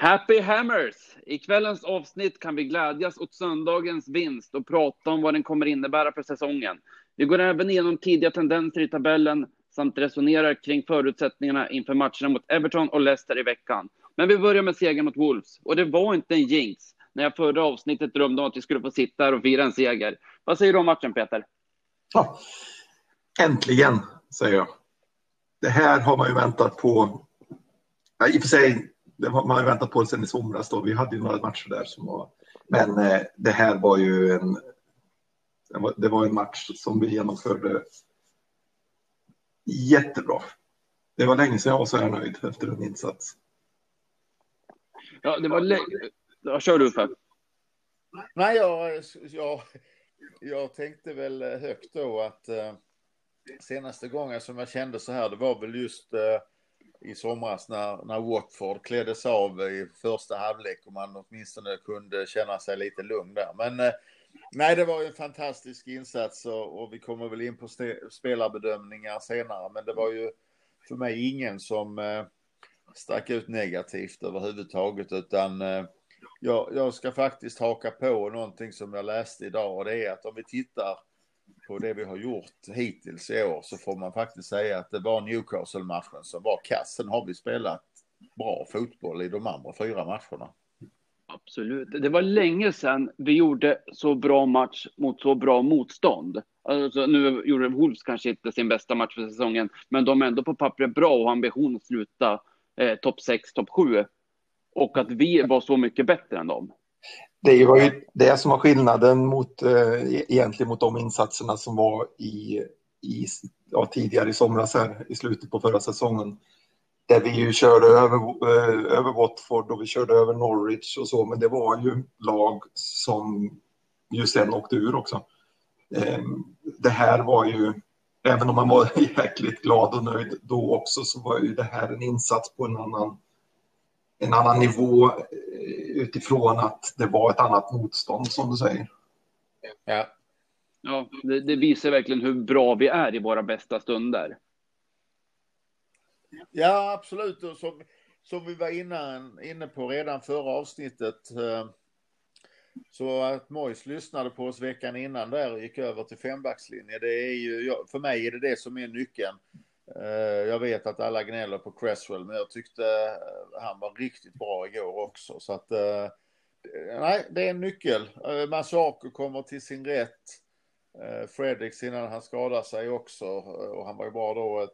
Happy Hammers! I kvällens avsnitt kan vi glädjas åt söndagens vinst och prata om vad den kommer innebära för säsongen. Vi går även igenom tidiga tendenser i tabellen samt resonerar kring förutsättningarna inför matcherna mot Everton och Leicester i veckan. Men vi börjar med segern mot Wolves. Och det var inte en jinx när jag förra avsnittet drömde om att vi skulle få sitta här och fira en seger. Vad säger du om matchen, Peter? Ja, äntligen, säger jag. Det här har man ju väntat på. Ja, I och för sig, det har man ju väntat på sedan i somras. Då. Vi hade ju några matcher där som var... Men eh, det här var ju en... Det var, det var en match som vi genomförde jättebra. Det var länge sedan jag var så här nöjd efter en insats. Ja, det var länge... Ja, kör du för. Nej, jag, jag, jag tänkte väl högt då att eh, senaste gången som jag kände så här, det var väl just eh, i somras när, när Watford kläddes av i första halvlek och man åtminstone kunde känna sig lite lugn där. Men eh, nej, det var ju en fantastisk insats och, och vi kommer väl in på spelarbedömningar senare, men det var ju för mig ingen som eh, stack ut negativt överhuvudtaget, utan eh, jag, jag ska faktiskt haka på någonting som jag läste idag och det är att om vi tittar på det vi har gjort hittills i år så får man faktiskt säga att det var Newcastle-matchen som var kass. Sen har vi spelat bra fotboll i de andra fyra matcherna. Absolut. Det var länge sedan vi gjorde så bra match mot så bra motstånd. Alltså, nu gjorde Wolves kanske inte sin bästa match för säsongen, men de är ändå på pappret bra och har ambition att sluta eh, topp 6, topp 7. Och att vi var så mycket bättre än dem det var ju det som var skillnaden mot, eh, e-, egentligen mot de insatserna som var i, i, ja, tidigare i somras här i slutet på förra säsongen. Där vi ju körde över, eh, över Watford och vi körde över Norwich och så, men det var ju lag som ju sen åkte ur också. Eh, det här var ju, även om man var jäkligt glad och nöjd då också, så var ju det här en insats på en annan en annan nivå eh, utifrån att det var ett annat motstånd som du säger. Ja, ja det, det visar verkligen hur bra vi är i våra bästa stunder. Ja, absolut. Och som, som vi var innan, inne på redan förra avsnittet. Eh, så att Mois lyssnade på oss veckan innan där och gick över till fembackslinje. Det är ju, för mig är det det som är nyckeln. Eh, jag vet att alla gnäller på Cresswell, men jag tyckte eh, han var riktigt bra igår också. Så att, eh, nej, det är en nyckel. Masako kommer till sin rätt. Fredriks innan han skadade sig också och han var ju bra då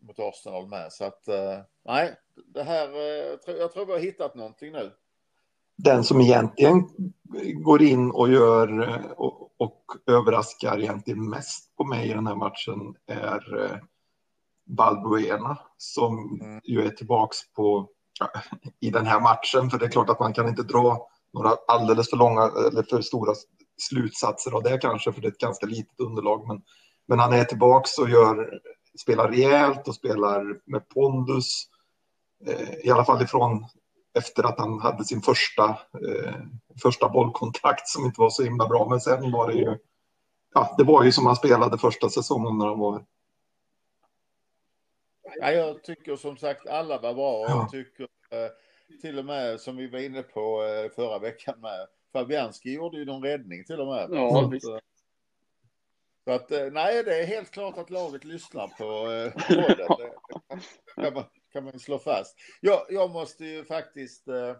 mot Arsenal med. Så att, nej, det här, jag tror vi har hittat någonting nu. Den som egentligen går in och gör och, och överraskar egentligen mest på mig i den här matchen är Balbuena som mm. ju är tillbaks på i den här matchen. För det är klart att man kan inte dra några alldeles för långa eller för stora slutsatser av det kanske, för det är ett ganska litet underlag. Men, men han är tillbaks och gör, spelar rejält och spelar med pondus. Eh, I alla fall ifrån efter att han hade sin första, eh, första bollkontakt som inte var så himla bra. Men sen var det ju, ja, det var ju som han spelade första säsongen när han var Ja, jag tycker som sagt alla var bra. Ja. Jag tycker eh, till och med som vi var inne på eh, förra veckan med Fabianski gjorde ju någon räddning till och med. Ja, så, eh, så att eh, nej, det är helt klart att laget lyssnar på eh, det kan man, kan man slå fast. Jag, jag måste ju faktiskt eh,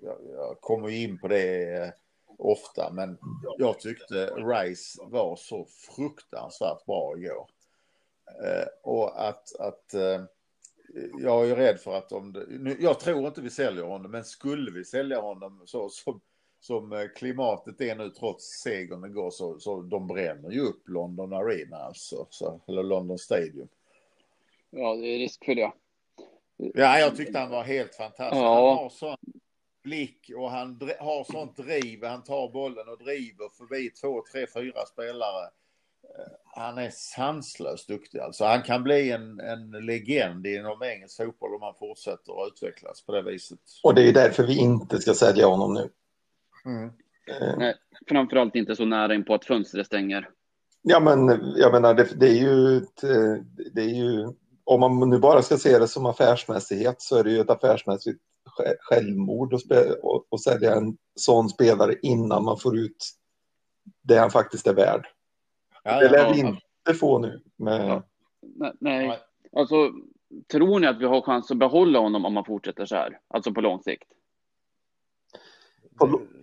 jag, jag kommer in på det ofta, men jag tyckte Rice var så fruktansvärt bra igår. Eh, och att, att eh, jag är rädd för att om det, jag tror inte vi säljer honom, men skulle vi sälja honom så som, som eh, klimatet är nu trots segern igår så, så de bränner ju upp London Arena alltså, så, eller London Stadium. Ja, det är risk för det. Ja, jag tyckte han var helt fantastisk. Ja. Han har sån blick och han har sånt driv. Han tar bollen och driver förbi två, tre, fyra spelare han är sanslöst duktig. Alltså, han kan bli en, en legend inom engelsk fotboll om han fortsätter att utvecklas på det viset. Och det är därför vi inte ska sälja honom nu. Mm. Eh. Nej, framförallt inte så nära in på att fönstret stänger. Ja, men jag menar, det, det är ju, ett, det är ju om man nu bara ska se det som affärsmässighet så är det ju ett affärsmässigt självmord att, spela, och, och sälja en sån spelare innan man får ut det han faktiskt är värd. Ja, det lär vi inte få nu. Ja. Nej, nej, alltså tror ni att vi har chans att behålla honom om man fortsätter så här? Alltså på lång sikt?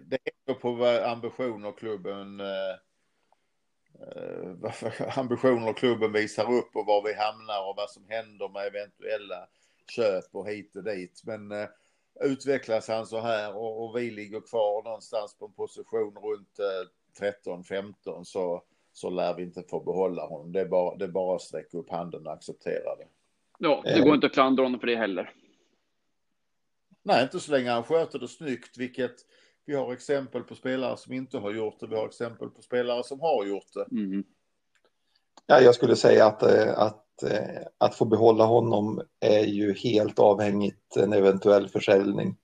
Det, det är på ambitioner klubben eh, eh ambitioner klubben visar upp och var vi hamnar och vad som händer med eventuella köp och hit och dit. Men eh, utvecklas han så här och, och, vi ligger kvar någonstans på en position runt eh, 13-15 så, så lär vi inte få behålla honom. Det är bara, det är bara att sträcka upp handen och acceptera det. Ja, det går inte att klandra honom för det heller. Nej, inte så länge han sköter det snyggt, vilket vi har exempel på spelare som inte har gjort det. Vi har exempel på spelare som har gjort det. Mm. Ja, jag skulle säga att, eh, att, eh, att få behålla honom är ju helt avhängigt en eventuell försäljning.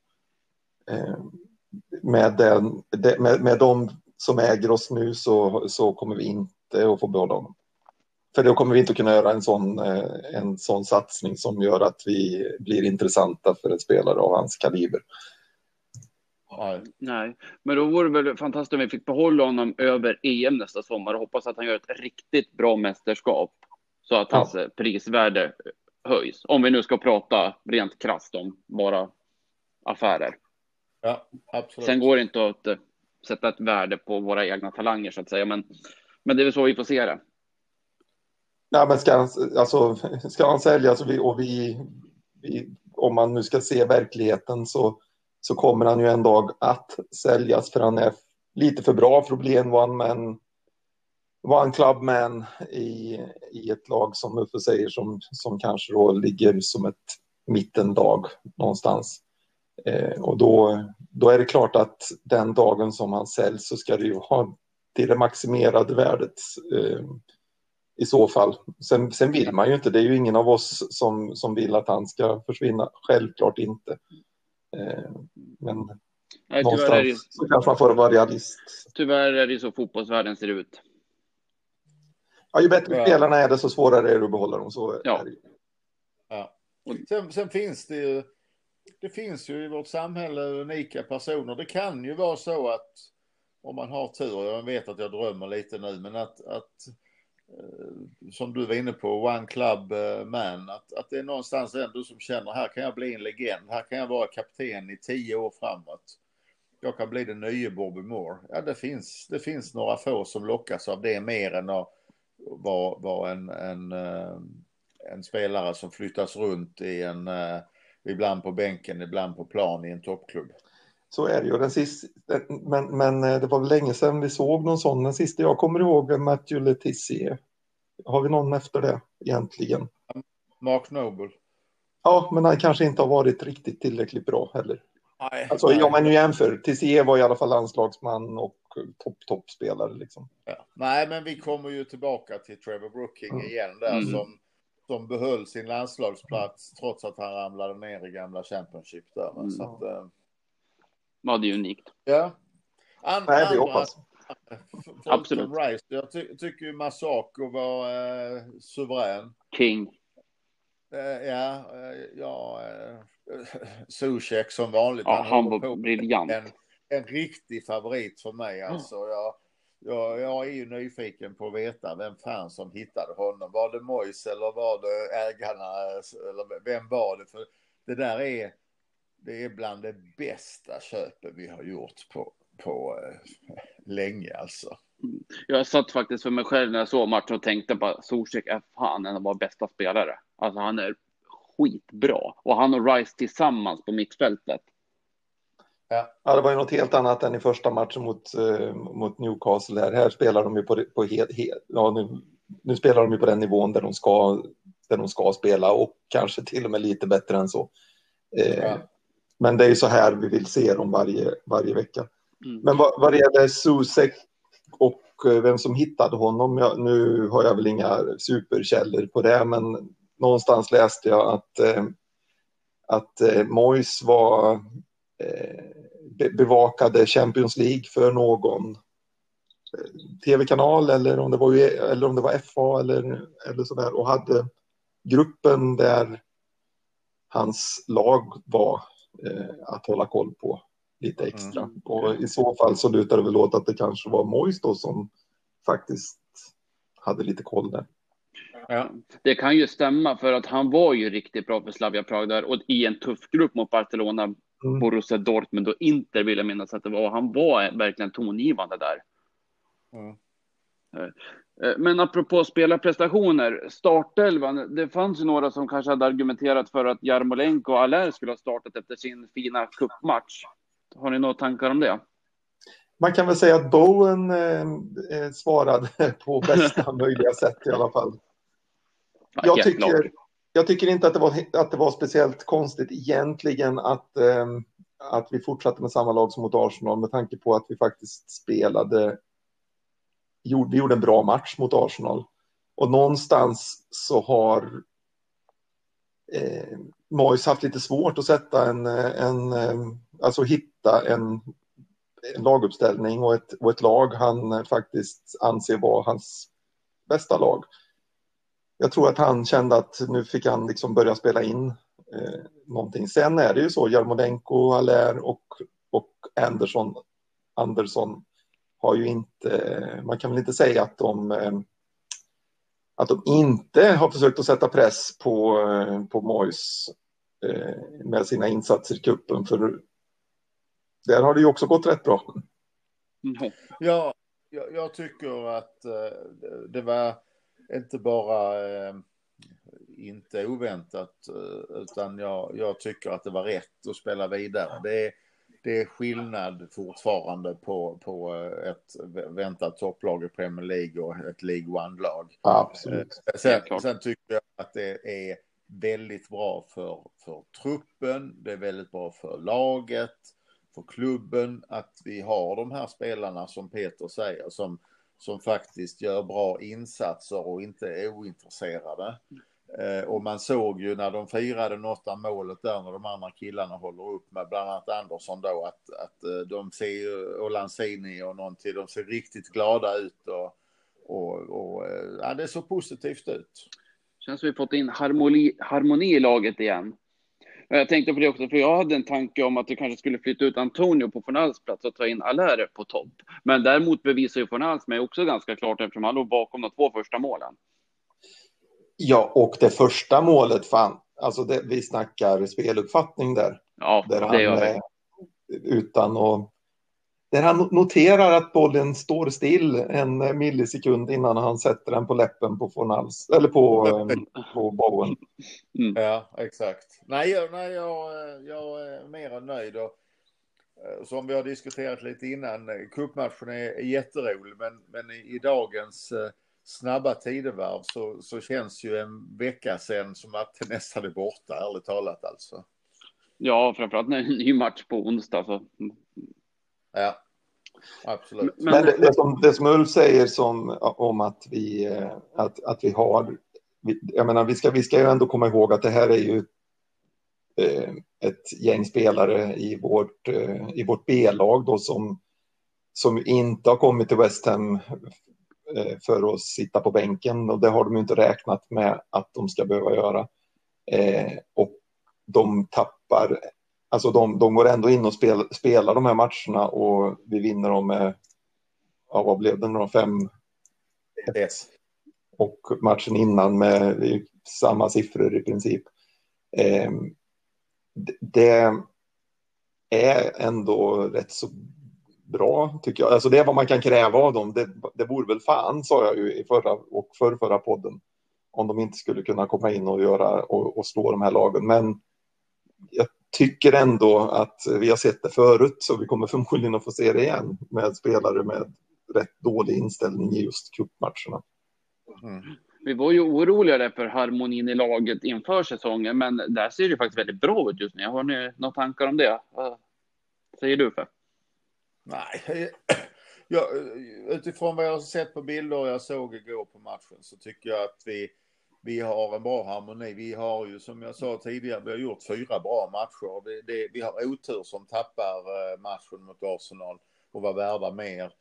Eh, med, den, med, med de som äger oss nu så, så kommer vi inte att få behålla honom. För då kommer vi inte kunna göra en sån, en sån satsning som gör att vi blir intressanta för en spelare av hans kaliber. Nej, men då vore det väl fantastiskt om vi fick behålla honom över EM nästa sommar och hoppas att han gör ett riktigt bra mästerskap så att ja. hans eh, prisvärde höjs. Om vi nu ska prata rent krasst om bara affärer. Ja, absolut. Sen går det inte att eh, sätta ett värde på våra egna talanger så att säga, men, men det är väl så vi får se det. Nej, men ska han, alltså, ska han säljas och vi, och vi, vi om man nu ska se verkligheten så så kommer han ju en dag att säljas för han är lite för bra för att bli en one-man one clubman i, i ett lag som Uffe säger som, som kanske då ligger som ett mittendag någonstans. Eh, och då, då är det klart att den dagen som han säljs så ska det ju vara till det maximerade värdet eh, i så fall. Sen, sen vill man ju inte, det är ju ingen av oss som, som vill att han ska försvinna, självklart inte. Eh, men Nej, någonstans är det, så kanske man får vara realist. Tyvärr är det så fotbollsvärlden ser ut. Ja, ju bättre ja. spelarna är det, så svårare är det att behålla dem. Så ja. är det. Ja. Sen, sen, finns det ju, det finns ju i vårt samhälle unika personer. Det kan ju vara så att om man har tur, jag vet att jag drömmer lite nu, men att, att eh, som du var inne på, One Club eh, Man, att, att det är någonstans ändå som känner här kan jag bli en legend, här kan jag vara kapten i tio år framåt. Jag kan bli den nya Bobby Moore. Ja, det finns, det finns några få som lockas av det mer än att vara, vara en, en, eh, en spelare som flyttas runt i en, ibland på bänken, ibland på plan i en toppklubb. Så är det ju. Den sista, men, men det var väl länge sedan vi såg någon sån. Den sista jag kommer ihåg är Matthew Letizier. Har vi någon efter det egentligen? Mark Noble. Ja, men han kanske inte har varit riktigt tillräckligt bra heller. Nej, alltså, nej. om man nu jämför, Tissier var i alla fall landslagsman och topp, toppspelare liksom. Ja. Nej, men vi kommer ju tillbaka till Trevor Brooking mm. igen där mm. som, som behöll sin landslagsplats trots att han ramlade ner i gamla Championship där. Mm. Så att, äh... Ja, det är unikt. Ja. An Nej, vi hoppas. Absolut. Rice. Jag ty tycker ju Masako var eh, suverän. King. Eh, ja, eh, ja eh, Zuzek som vanligt. Ja, han, han var briljant. En, en riktig favorit för mig alltså. Jag, jag, jag är ju nyfiken på att veta vem fan som hittade honom. Var det Mojs eller var det ägarna? Eller vem var det? För det där är, det är bland det bästa köpet vi har gjort på, på eh, länge alltså. Jag satt faktiskt för mig själv när jag såg matchen och tänkte på att Zuzek är fan en av våra bästa spelare. Alltså han är skitbra och han och Rice tillsammans på mittfältet. Ja. ja, det var ju något helt annat än i första matchen mot, uh, mot Newcastle. Här, här spelar de ju på, på helt, helt, ja, nu, nu spelar de ju på den nivån där de ska, där de ska spela och kanske till och med lite bättre än så. Uh, ja. Men det är ju så här vi vill se dem varje, varje vecka. Mm. Men vad, vad det gäller Susek och eh, vem som hittade honom, ja, nu har jag väl inga superkällor på det, men någonstans läste jag att, eh, att eh, Mois var eh, bevakade Champions League för någon eh, tv-kanal eller om det var, eller om det var FA eller, eller sådär och hade gruppen där hans lag var eh, att hålla koll på lite extra. Mm. Och i så fall så lutar det väl åt att det kanske var Mois då som faktiskt hade lite koll där. Ja, det kan ju stämma för att han var ju riktigt bra för Slavia Prag där och i en tuff grupp mot Barcelona, mm. Borussia Dortmund och Inter vill jag minnas att det var. Han var verkligen tongivande där. Mm. Men apropå spelarprestationer, startelvan, det fanns ju några som kanske hade argumenterat för att Jarmolenko och Aller skulle ha startat efter sin fina cupmatch. Har ni några tankar om det? Man kan väl säga att Bowen eh, eh svarade på bästa möjliga sätt i alla fall. Jag tycker, jag tycker inte att det, var, att det var speciellt konstigt egentligen att, eh, att vi fortsatte med samma lag som mot Arsenal med tanke på att vi faktiskt spelade, gjorde, vi gjorde en bra match mot Arsenal. Och någonstans så har eh, Mois haft lite svårt att sätta en, en ehm, alltså hitta en, en laguppställning och ett, och ett lag han faktiskt anser vara hans bästa lag jag tror att han kände att nu fick han liksom börja spela in eh, någonting. Sen är det ju så, Jarmolenko, Allaire och, och Anderson, Andersson har ju inte, man kan väl inte säga att de eh, att de inte har försökt att sätta press på, eh, på Mois eh, med sina insatser i kuppen för där har det ju också gått rätt bra. Mm. Ja, jag, jag tycker att eh, det var inte bara eh, inte oväntat, eh, utan jag, jag, tycker att det var rätt att spela vidare. Det är, det är skillnad fortfarande på, på eh, ett väntat topplag i Premier League och ett League One-lag. Absolut. Eh, sen, sen, tycker jag att det är väldigt bra för, för truppen, det är väldigt bra för laget, för klubben att vi har de här spelarna som Peter säger som som faktiskt gör bra insatser och inte är ointresserade. Eh, och man såg ju när de firade något målet där när de andra killarna håller upp med bland annat Andersson då att, att eh, de ser ju, och Lanzini och någon till, de ser riktigt glada ut och, och, och eh, ja, det såg positivt ut. Känns som vi fått in harmoni, harmoni i laget igen. Jag tänkte på det också, för jag hade en tanke om att vi kanske skulle flytta ut Antonio på Fornals plats och ta in Allaire på topp. Men däremot bevisar ju Fornals mig också ganska klart eftersom han låg bakom de två första målen. Ja, och det första målet, fan, alltså det, vi snackar speluppfattning där. Ja, där det han, gör vi. Utan att där han noterar att bollen står still en millisekund innan han sätter den på läppen på Fornals, eller på, på Bowen. Mm. Ja, exakt. Nej, jag, nej jag, jag är mer än nöjd. Och, eh, som vi har diskuterat lite innan, cupmatchen är, jätterolig, men, men i, i dagens eh, snabba tidevarv så, så känns ju en vecka sen som att det nästan är borta, ärligt talat alltså. Ja, framförallt när det är en ny match på onsdag. Så. Ja, absolut. Men, Men det, det, som, det som Ulf säger som, om att vi, eh, att, att vi har, jag menar vi ska, vi ska ju ändå komma ihåg att det här är ju eh, ett gäng spelare i vårt, eh, i vårt B-lag då som, som inte har kommit till West Ham för att sitta på bänken och det har de ju inte räknat med att de ska behöva göra. och de tappar Alltså de, de går ändå in och spel, spelar de här matcherna och vi vinner dem med, ja vad blev det nu fem yes. Och matchen innan med samma siffror i princip. Eh, det är ändå rätt så bra tycker jag. Alltså det är vad man kan kräva av dem. Det, det vore väl fan, sa jag ju i förra och för förra podden, om de inte skulle kunna komma in och göra och, och slå de här lagen. Men jag tycker ändå att vi har sett det förut så vi kommer förmodligen att få se det igen med spelare med rätt dålig inställning i just cupmatcherna. Mm. Vi var ju oroliga för harmonin i laget inför säsongen, men där ser det faktiskt väldigt bra ut just nu. Har ni några tankar om det? Vad säger du för? Nej, jag, utifrån vad jag har sett på bilder och jag såg igår på matchen så tycker jag att vi vi har en bra harmoni. Vi har ju som jag sa tidigare, vi har gjort fyra bra matcher. Det, det, vi har otur som tappar eh, matchen mot Arsenal och var värda mer.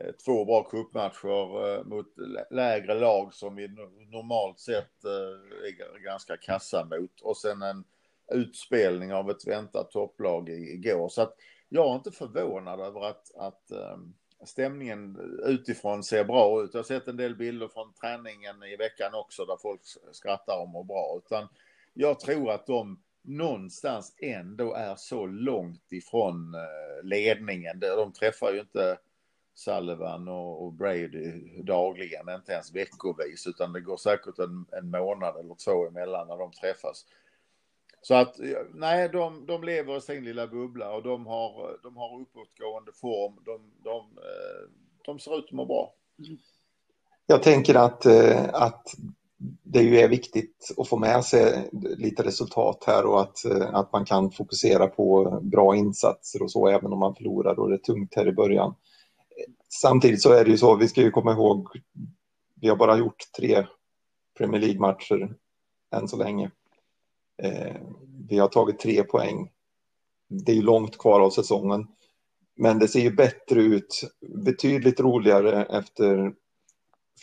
Eh, två bra cupmatcher eh, mot lägre lag som vi normalt sett är ganska kassa mot och sen en utspelning av ett väntat topplag igår. Så att jag är inte förvånad över att, att ehm, stämningen utifrån ser bra ut. Jag har sett en del bilder från träningen i veckan också där folk skrattar och mår bra. Utan jag tror att de någonstans ändå är så långt ifrån eh, ledningen. De träffar ju inte Sullivan och Brady dagligen, inte ens veckovis, utan det går säkert en, en månad eller två emellan när de träffas. Så att eh, nej, de, de lever i sin lilla bubbla och de har, eh, de har uppåtgående form. De, de, eh, de ser ut att må bra. Jag tänker att, att det ju är viktigt att få med sig lite resultat här och att, att man kan fokusera på bra insatser och så även om man förlorar och det är tungt här i början. Samtidigt så är det ju så, vi ska ju komma ihåg, vi har bara gjort tre Premier League-matcher än så länge. Eh, vi har tagit tre poäng. Det är ju långt kvar av säsongen. Men det ser ju bättre ut, betydligt roligare efter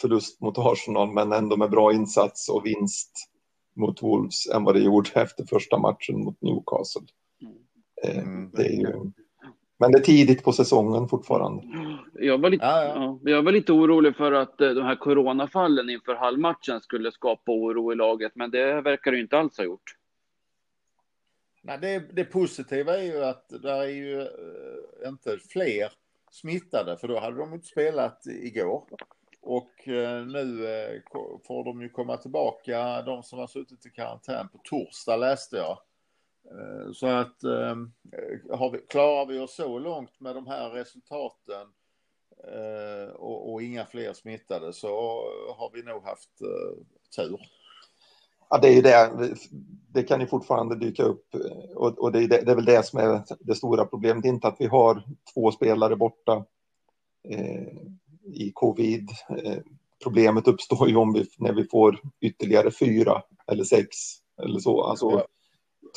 förlust mot Arsenal, men ändå med bra insats och vinst mot Wolves än vad det gjorde efter första matchen mot Newcastle. Eh, mm. Det är ju... Men det är tidigt på säsongen fortfarande. Jag var lite, ja, ja. Ja, jag var lite orolig för att eh, de här coronafallen inför halvmatchen skulle skapa oro i laget, men det verkar det inte alls ha gjort. Nej, det, det positiva är ju att det är ju äh, inte fler smittade, för då hade de inte spelat igår. Och äh, nu äh, får de ju komma tillbaka, de som har suttit i karantän på torsdag läste jag. Så att har vi, klarar vi oss så långt med de här resultaten och, och inga fler smittade så har vi nog haft tur. Ja, det är ju det. Det kan ju fortfarande dyka upp och, och det, är det, det, är väl det som är det stora problemet. Inte att vi har två spelare borta eh, i covid. Eh, problemet uppstår ju om vi, när vi får ytterligare fyra eller sex eller så. Alltså, ja.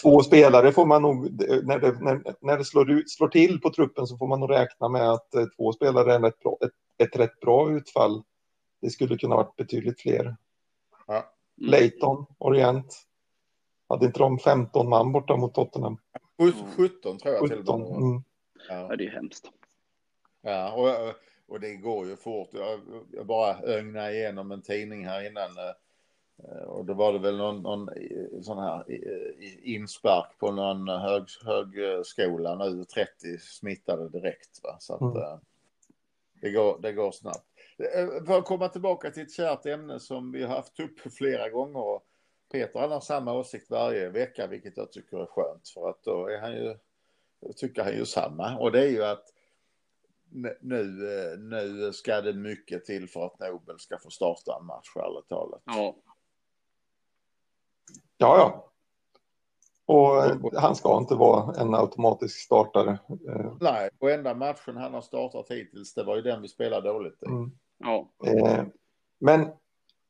Två spelare får man nog, när det, när, när det slår, ut, slår till på truppen så får man nog räkna med att eh, två spelare är ett, ett, ett rätt bra utfall. Det skulle kunna varit betydligt fler. Ja. Mm. Leighton, Orient. Hade inte de 15 man borta mot Tottenham? 17 tror jag 17. till och mm. ja. det är hemskt. Ja, och, och det går ju fort. Jag, jag bara ögna igenom en tidning här innan. Eh, och då var det väl någon, någon sån här inspark på någon hög, högskola nu, 30 smittade direkt. Va? Så att mm. Eh, det, går, det går snabbt. Eh, för att komma tillbaka till ett kärt ämne som vi har haft upp flera gånger. Peter han har samma åsikt varje vecka, vilket jag tycker är skönt. För att då är han ju, tycker han ju samma. Och det är ju att nu, eh, nu ska det mycket till för att Nobel ska få starta en match, ärligt talat. Ja. Ja, ja. Och eh, han ska inte vara en automatisk startare. Nej, och enda matchen han har startat hittills, det var ju den vi spelade dåligt i. Mm. Ja. Eh, men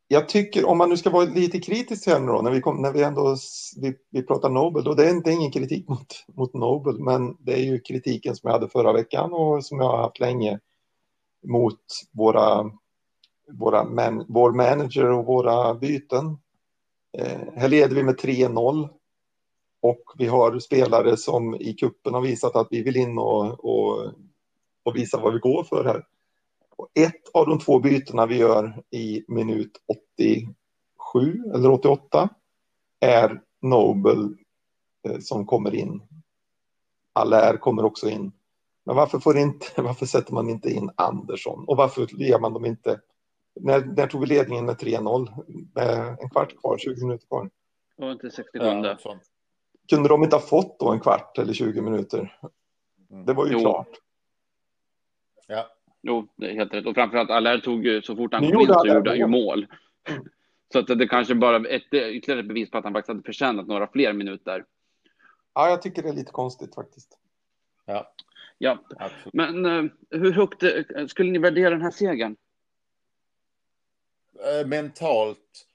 jag tycker, om man nu ska vara lite kritisk här nu då, när vi, kom, när vi ändå vi, vi pratar Nobel, och det är, det är ingen kritik mot, mot Nobel, men det är ju kritiken som jag hade förra veckan och som jag har haft länge mot våra, våra man, vår manager och våra byten. Eh, här leder vi med 3-0 och vi har spelare som i kuppen har visat att vi vill in och, och, och visa vad vi går för här. Och ett av de två bytena vi gör i minut 87 eller 88 är Nobel eh, som kommer in. Allaire kommer också in. Men varför, får inte, varför sätter man inte in Andersson? Och varför ger man dem inte... När, när tog vi ledningen med 3-0? Med en kvart kvar, 20 minuter kvar. Och inte 67. Ja, Kunde de inte ha fått då en kvart eller 20 minuter? Mm. Det var ju jo. klart. Ja. Jo, det är helt rätt. Och framförallt Allaire tog ju, så fort han kom in så gjorde han ju mål. Så att det kanske bara ett ytterligare ett bevis på att han faktiskt hade förtjänat några fler minuter. Ja, jag tycker det är lite konstigt faktiskt. Ja. Ja, Absolut. men uh, hur högt uh, skulle ni värdera den här segern? Uh, mentalt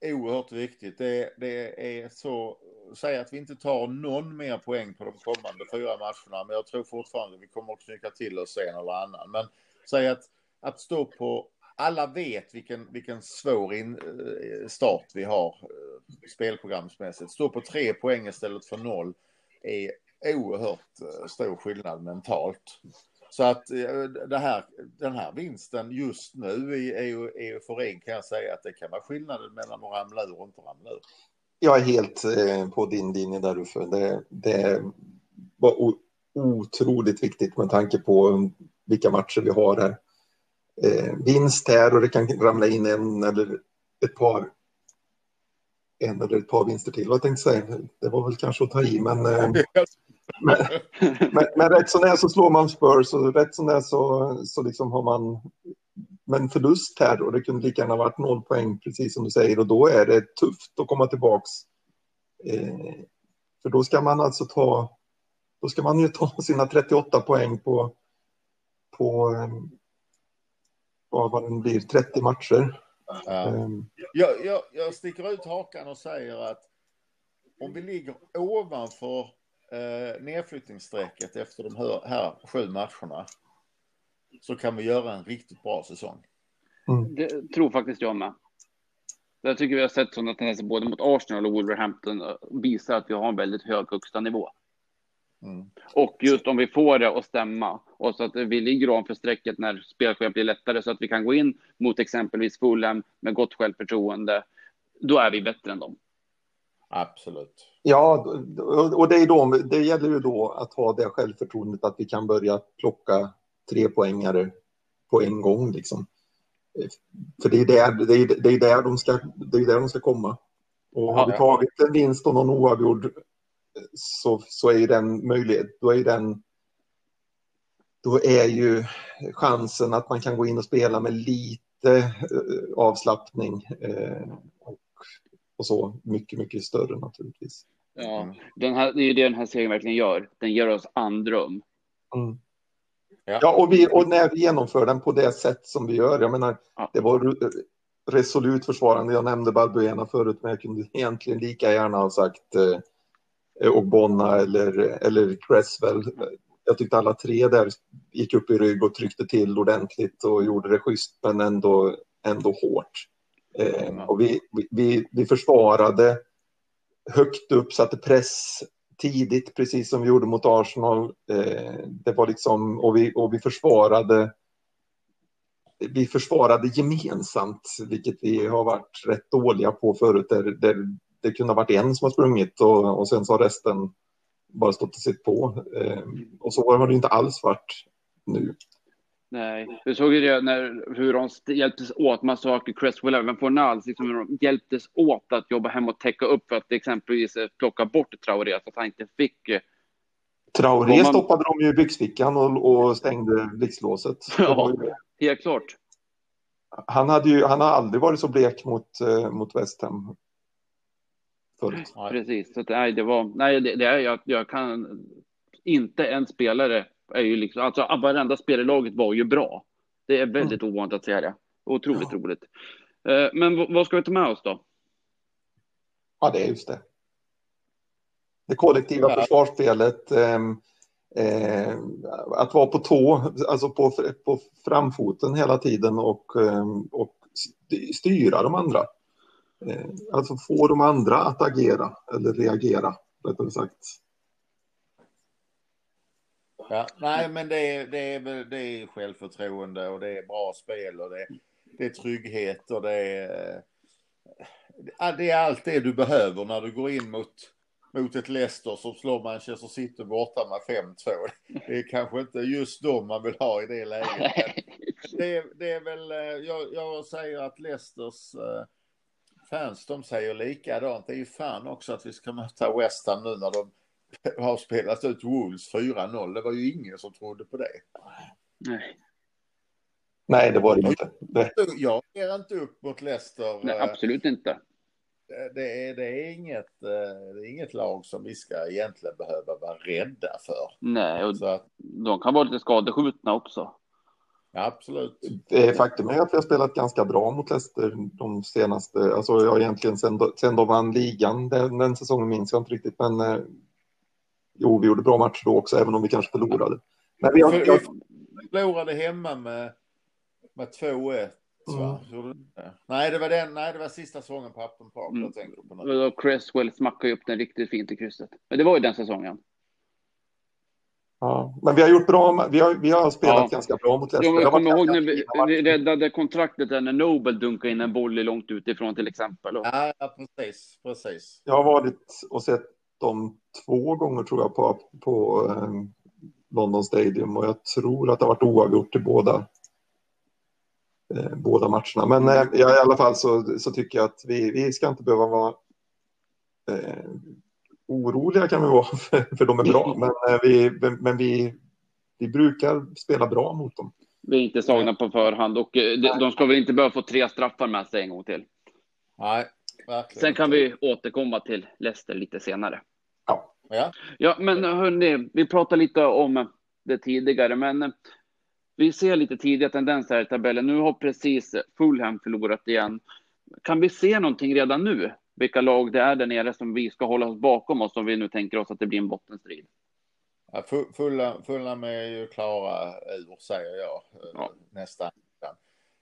oerhört viktigt. Det, det är så säga att vi inte tar någon mer poäng på de kommande fyra matcherna, men jag tror fortfarande vi kommer att knycka till oss en eller annan. Men säg att, att stå på, alla vet vilken, vilken svår in, eh, start vi har eh, spelprogramsmässigt. Stå på tre poäng istället för noll är oerhört eh, stor skillnad mentalt. Så att det här, den här vinsten just nu i euforin kan jag säga att det kan vara skillnaden mellan att ramla ur och inte ramla ur. Jag är helt på din linje där Uffe. Det, det var otroligt viktigt med tanke på vilka matcher vi har här. Eh, vinst här och det kan ramla in en eller ett par en eller ett par vinster till. Vad jag tänkte säga, det var väl kanske att ta i, men, eh, men, men, men rätt som det är så slår man Spurs och rätt som det är så, så liksom har man men förlust här och det kunde lika gärna varit noll poäng, precis som du säger, och då är det tufft att komma tillbaks. Eh, för då ska man alltså ta då ska man ju ta sina 38 poäng på, på vad det blir, 30 matcher. Ja. Um, jag, jag, jag sticker ut hakan och säger att om vi ligger ovanför eh, nedflyttningsstrecket efter de här, här sju matcherna så kan vi göra en riktigt bra säsong. Mm. Det tror faktiskt jag med. Jag tycker vi har sett sådana tendenser både mot Arsenal och Wolverhampton visar att vi har en väldigt hög högsta nivå. Mm. Och just om vi får det att stämma och så att vi ligger ovanför strecket när spelschemat blir lättare så att vi kan gå in mot exempelvis Fulham med gott självförtroende. Då är vi bättre än dem. Absolut. Ja, och det, är då, det gäller ju då att ha det självförtroendet att vi kan börja plocka tre poängare på en gång. Liksom. För det är där, det är, det är där, de, ska, det är där de ska komma. Och har vi tagit en vinst och någon oavgjord så, så är den möjlighet, då är den då är ju chansen att man kan gå in och spela med lite eh, avslappning eh, och, och, så mycket, mycket större naturligtvis. Ja, den här, det är ju det den här serien verkligen gör. Den ger oss andrum. Mm. Ja, ja och, vi, och när vi genomför den på det sätt som vi gör, jag menar, ja. det var resolut försvarande. Jag nämnde Balbuena förut, men jag kunde egentligen lika gärna ha sagt eh, Eh, och Bonna eller, eller Cresswell. Jag tyckte alla tre där gick upp i rygg och tryckte till ordentligt och gjorde det schysst men ändå, ändå hårt. Eh, och vi, vi, vi försvarade högt upp, satte press tidigt, precis som vi gjorde mot Arsenal. Eh, det var liksom, och vi, och vi försvarade vi försvarade gemensamt, vilket vi har varit rätt dåliga på förut, där, där det kunde ha varit en som har sprungit och, och sen så har resten bara stått och sett på. Eh, och så har det inte alls varit nu. Nej, vi såg ju det när, hur de hjälptes åt. Man såg Cresswell även Fornals, liksom hur de hjälptes åt att jobba hem och täcka upp för att exempelvis eh, plocka bort Traoré så att han inte fick. Eh, Traoré man... stoppade de ju i byxfickan och, och stängde blixtlåset. Ja, helt klart. Han, hade ju, han har aldrig varit så blek mot, mot West Ham förut. Precis, så att, nej, det var, nej, det, det är, jag, jag kan inte en spelare är ju liksom, alltså varenda spelare i laget var ju bra. Det är väldigt mm. ovanligt att säga det. Otroligt ja. roligt. Eh, men vad ska vi ta med oss då? Ja, det är just det. Det kollektiva ja. försvarsspelet. Eh, eh, att vara på tå, alltså på, på framfoten hela tiden och, eh, och styra de andra. Eh, alltså få de andra att agera eller reagera, rättare sagt. Ja, nej, men det är, det, är, det är självförtroende och det är bra spel och det, det är trygghet och det är, det är allt det du behöver när du går in mot, mot ett Leicester som slår Manchester City borta med 5-2. Det är kanske inte just dem man vill ha i det läget. Det, det är väl, eh, jag, jag säger att Leicesters eh, fans de säger likadant. Det är ju fan också att vi ska möta West Ham nu när de har spelat ut Wolves 4-0. Det var ju ingen som trodde på det. Nej. Nej, det var det inte. Det... Jag ger inte upp mot Leicester. Nej, absolut inte. Det är, det, är inget, eh, det är inget lag som vi ska egentligen behöva vara rädda för. Nej, och att... de kan vara lite skadeskjutna också. Absolut. Faktum är att vi har spelat ganska bra mot Leicester de senaste, alltså jag egentligen sen, sen de vann ligan, den, den säsongen minns jag inte riktigt, men eh, jo, vi gjorde bra matcher då också, även om vi kanske förlorade. Men vi har, jag, förlorade hemma med, med 2-1. Mm. Nej, det var den, nej, det var sista säsongen på Upton Park mm. jag tänkte på. Och Cresswell smackade upp den riktigt fint i krysset. Men det var ju den säsongen. Ja, men vi har gjort bra, vi har, vi har spelat ja. ganska bra mot Leicester. Jag kommer ihåg när vi, vi räddade kontraktet där när Nobel dunkade in en boll långt utifrån till exempel. Och... Ja, precis, precis. Jag har varit och sett dem två gånger tror jag på, på eh, London Stadium och jag tror att det har varit oavgjort i båda, eh, båda matcherna. Men eh, ja, i alla fall så, så tycker jag att vi, vi ska inte behöva vara eh, oroliga kan vi vara, för, för de är bra. Men, eh, vi, men vi, vi brukar spela bra mot dem. Vi är inte slagna på förhand och eh, de, de ska väl inte behöva få tre straffar med sig en gång till. Nej, verkligen. Sen kan vi återkomma till Leicester lite senare. Ja. Ja, men hörni, vi pratade lite om det tidigare, men vi ser lite tidiga tendenser i tabellen. Nu har precis Fulham förlorat igen. Kan vi se någonting redan nu? vilka lag det är där nere som vi ska hålla oss bakom oss om vi nu tänker oss att det blir en bottenstrid. Ja, Fulham är ju klara ur, säger jag, ja. nästan.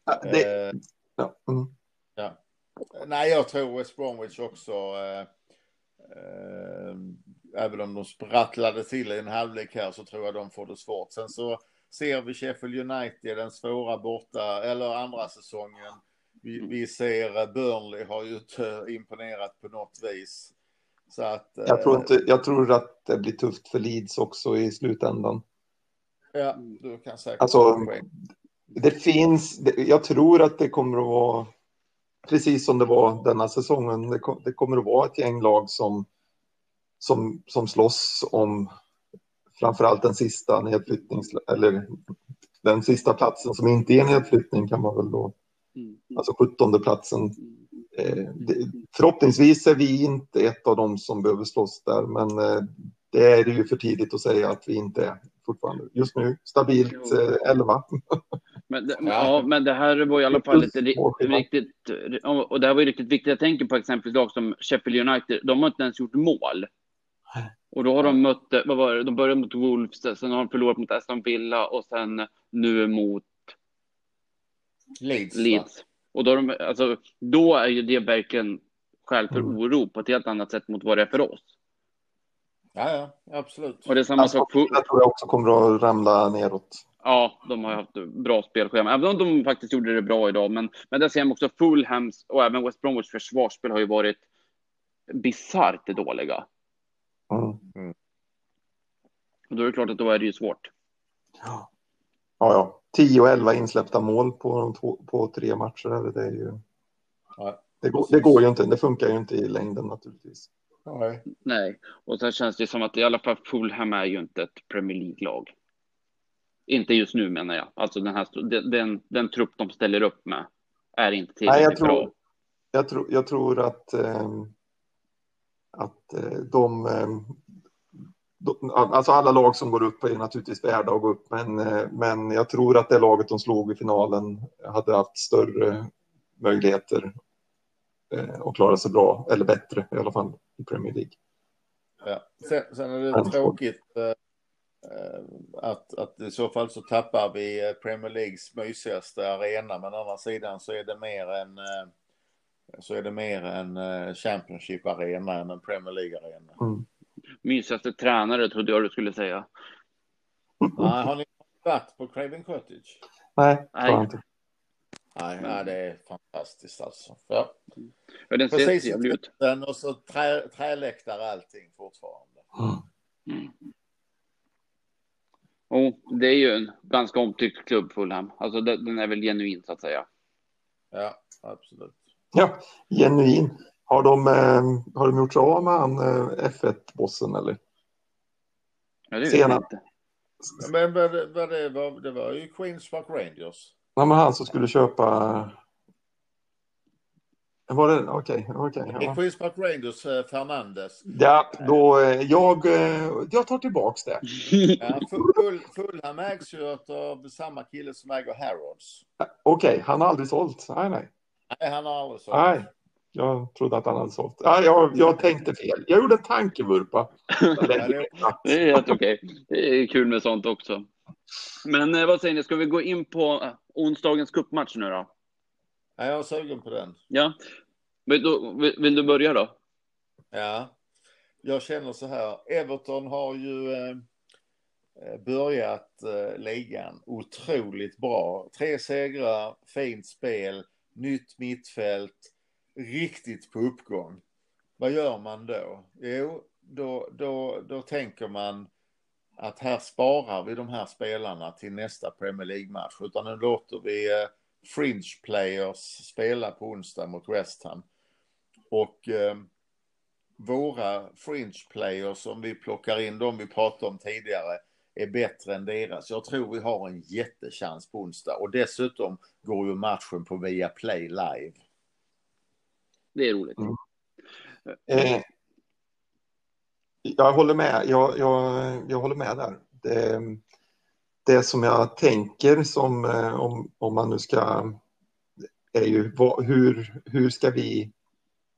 Ja, det... eh, ja. Mm. ja. Nej, jag tror West Bromwich också, eh, eh, även om de sprattlade till i en halvlek här så tror jag de får det svårt. Sen så ser vi Sheffield United, den svåra borta, eller andra säsongen vi, vi ser eh, Burnley har ju inte imponerat på något vis. Så att, jag, tror inte, jag tror att det blir tufft för Leeds också i slutändan. Ja, du kan säkert alltså, det finns, jag tror att det kommer att vara precis som det var denna säsongen. Det, det kommer att vara ett gäng lag som, som, som slåss om framförallt den sista nedflyttnings eller den sista platsen som inte är nedflyttning kan man väl då Mm. Alltså 17 platsen. Eh, förhoppningsvis är vi inte ett av dem som behöver slåss där, men eh, det är det ju för tidigt att säga att vi inte är fortfarande. Just nu stabilt eh, 11. Men det, ja, men det här var i alla fall lite riktigt, och det här var ju riktigt viktigt. Jag tänker på exempelvis lag som Sheffield United, de har inte ens gjort mål. Och då har de mött, vad var det, de började mot Wolves, sen har de förlorat mot Aston Villa och sen nu mot Leeds. Leeds. Och då, de, alltså, då är ju det verkligen skäl för mm. oro på ett helt annat sätt mot vad det är för oss. Ja, ja, absolut. Och det är samma alltså, sak. Jag tror jag också kommer att ramla neråt. Ja, de har haft bra spelschema, även om de faktiskt gjorde det bra idag. Men, men där ser man också Fulhams och även West Bromwich försvarsspel har ju varit bisarrt dåliga. Mm. Och då är det klart att då är det ju svårt. Ja, ja. ja. 10 och 11 insläppta mål på, två, på tre matcher. Det, är ju, ja, det, går, det går ju inte. Det funkar ju inte i längden naturligtvis. Nej. Nej, och så känns det som att i alla fall Fulham är ju inte ett Premier League-lag. Inte just nu menar jag. Alltså den, här, den, den, den trupp de ställer upp med är inte tillräckligt Nej, jag tror, bra. Jag tror, jag tror att, eh, att eh, de, eh, Alltså alla lag som går upp är naturligtvis värda att gå upp, men, eh, men jag tror att det laget de slog i finalen hade haft större möjligheter att klara sig bra, eller bättre i alla fall, i Premier League. Ja. Sen, sen är det tråkigt eh, att, att i så fall så tappar vi Premier Leagues mysigaste arena, men å andra sidan så är det mer en så är det mer en Championship-arena än en Premier League-arena. Mm mysigaste tränare trodde jag du skulle säga. Nej, har ni varit på Craven Cottage? Nej, Nej. Nej, nej, det är fantastiskt alltså. Ja. Ja, den ser trevlig ut. Och så trä, träläktare allting fortfarande. Mm. Mm. Och det är ju en ganska omtyckt klubb Fulham. Alltså den är väl genuin så att säga. Ja, absolut. Ja, genuin. Har de, eh, har de gjort sig av med han eh, F1-bossen eller? Ja, det vet jag inte. Men vad, vad det, var, det var ju Queens Park Rangers. Nej, men han som skulle köpa... Var det okej? Okay, okay, ja. Queens Park Rangers, eh, Fernandes. Ja, då jag, jag tar tillbaks det. ja, full, Fulham ägs ju av samma kille som äger Harrods. Okej, okay, han har aldrig sålt. Nej, nej. Nej, han har aldrig sålt. Nej. Jag trodde att han hade sålt. Ja, jag, jag tänkte fel. Jag gjorde en tankevurpa. det är helt okej. Det är kul med sånt också. Men eh, vad säger ni, ska vi gå in på eh, onsdagens cupmatch nu då? Ja, jag är sugen på den. Ja. Vill du, vill du börja då? Ja, jag känner så här. Everton har ju eh, börjat eh, ligan otroligt bra. Tre segrar, fint spel, nytt mittfält, riktigt på uppgång. Vad gör man då? Jo, då, då, då tänker man att här sparar vi de här spelarna till nästa Premier League-match. Utan nu låter vi eh, fringe players spela på onsdag mot West Ham. Och eh, våra fringe players, om vi plockar in dem vi pratade om tidigare, är bättre än deras. Jag tror vi har en jättechans på onsdag. Och dessutom går ju matchen på Viaplay live. Det är roligt. Mm. Eh, jag håller med. Jag, jag, jag håller med där. Det, det som jag tänker som eh, om, om man nu ska är ju vad, hur, hur ska vi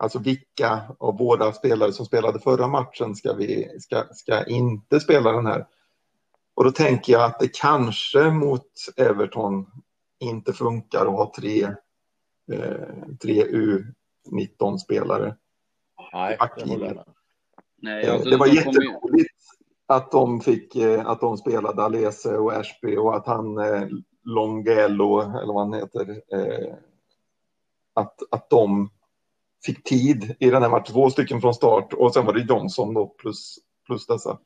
Alltså vilka av våra spelare som spelade förra matchen ska, vi, ska, ska inte spela den här? Och då tänker jag att det kanske mot Everton inte funkar att ha tre, eh, tre U19-spelare. Nej, det Nej, eh, alltså, det var de jätteroligt att de fick eh, att de spelade Alese och Ashby och att han eh, Longello eller vad han heter att, att de fick tid i den här matchen, två stycken från start och sen var det Johnson då plus, plus dessa.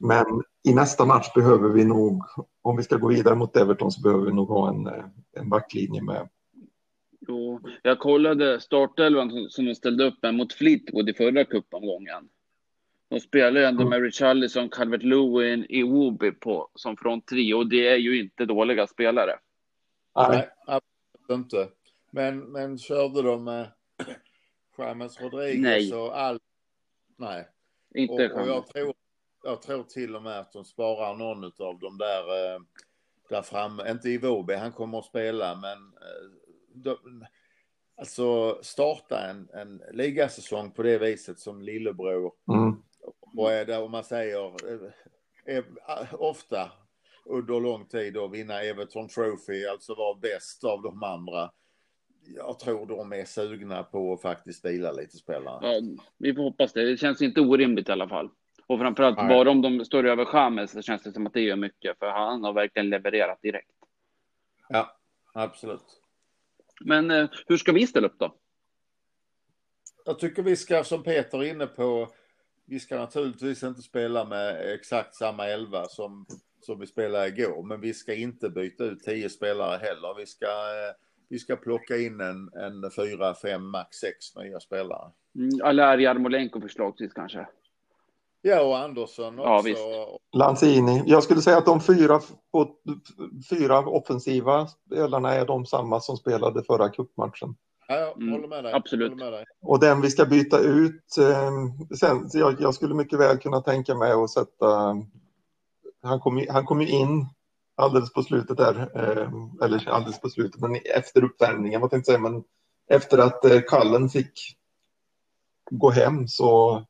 Men i nästa match behöver vi nog, om vi ska gå vidare mot Everton så behöver vi nog ha en, en backlinje med Jo, jag kollade startelvan som de ställde upp med mot Fleetwood i förra cupomgången. De spelar ju ändå med Richarlison, Calvert Lewin, Iwobi på som front trio och det är ju inte dåliga spelare. Nej, absolut inte. Men, men körde de med James Rodriguez Nej. och all... Nej. Inte och, och jag, tror, jag tror till och med att de sparar någon av dem där, eh, där framme. Inte Iwobi, han kommer att spela, men eh, alltså starta en, en ligasäsong på det viset som lillebror. Mm. Och är det, om man säger, är, ofta under lång tid och vinna Everton Trophy, alltså vara bäst av de andra. Jag tror de är sugna på att faktiskt vila lite spelare. Ja, vi får hoppas det. Det känns inte orimligt i alla fall. Och framförallt Nej. bara om de står över Chamez så känns det som att det gör mycket. För han har verkligen levererat direkt. Ja, absolut. Men eh, hur ska vi ställa upp då? Jag tycker vi ska, som Peter är inne på, vi ska naturligtvis inte spela med exakt samma elva som, som vi spelade igår, men vi ska inte byta ut tio spelare heller. Vi ska, eh, vi ska plocka in en, en fyra, fem, max sex nya spelare. Mm, eller Jarmolenko förslagsvis kanske? Ja, och Andersson också. Ja, visst. Lanzini. Jag skulle säga att de fyra, fyra offensiva spelarna är de samma som spelade förra cupmatchen. Ja, jag mm, håller med dig. Absolut. Med dig. Och den vi ska byta ut, eh, sen, jag, jag, skulle mycket väl kunna tänka mig att sätta, han kom, han kom ju in alldeles på slutet där, eh, eller alldeles på slutet, men efter uppvärmningen, vad tänkte jag säga, men efter att eh, Kallen fick gå hem så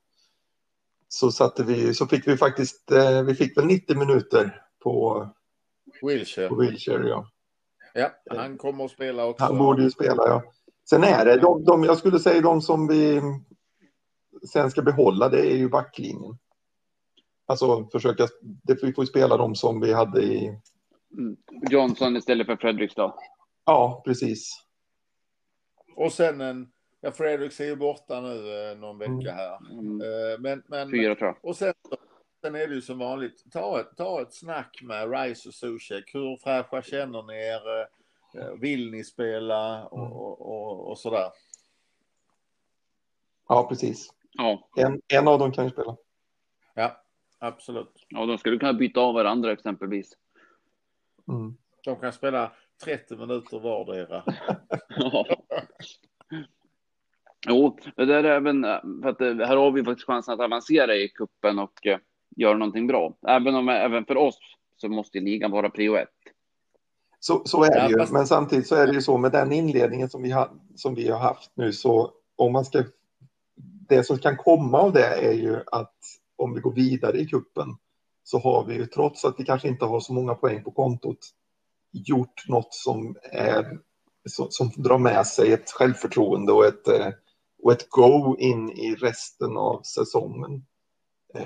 så satte vi, så fick vi faktiskt, eh, vi fick väl 90 minuter på Wilshire. På Wilshire ja. ja, han kommer att spela också. Han borde ju spela ja. Sen är det, de, de, jag skulle säga de som vi sen ska behålla, det är ju backlinjen. Alltså försöka, det, vi får spela de som vi hade i... Mm. Johnson istället för Fredrikstad. Ja, precis. Och sen en Ja, Fredrik är ju borta nu eh, någon vecka mm. här. Mm. Eh, men, men, Fyra tror jag. Och sen, sen är det ju som vanligt, ta ett, ta ett snack med Rice och Zuzek. Hur fräscha känner ni er? Eh, vill ni spela? Och, mm. och, och, och sådär. Ja, precis. Ja. En, en av dem kan ju spela. Ja, absolut. Ja, de skulle kunna byta av varandra exempelvis. Mm. De kan spela 30 minuter vardera. ja. Jo, det är även för att eh, här har vi faktiskt chansen att avancera i kuppen och uh, göra någonting bra. Även om även för oss så måste ligan vara prio ett. Så, så är det ju, men samtidigt så är det ju så med den inledningen som vi har, som vi har haft nu så om man ska. Det som kan komma av det är ju att om vi går vidare i kuppen så har vi ju trots att vi kanske inte har så många poäng på kontot gjort något som är som, drar med sig ett självförtroende och ett, eh, och ett go in i resten av säsongen.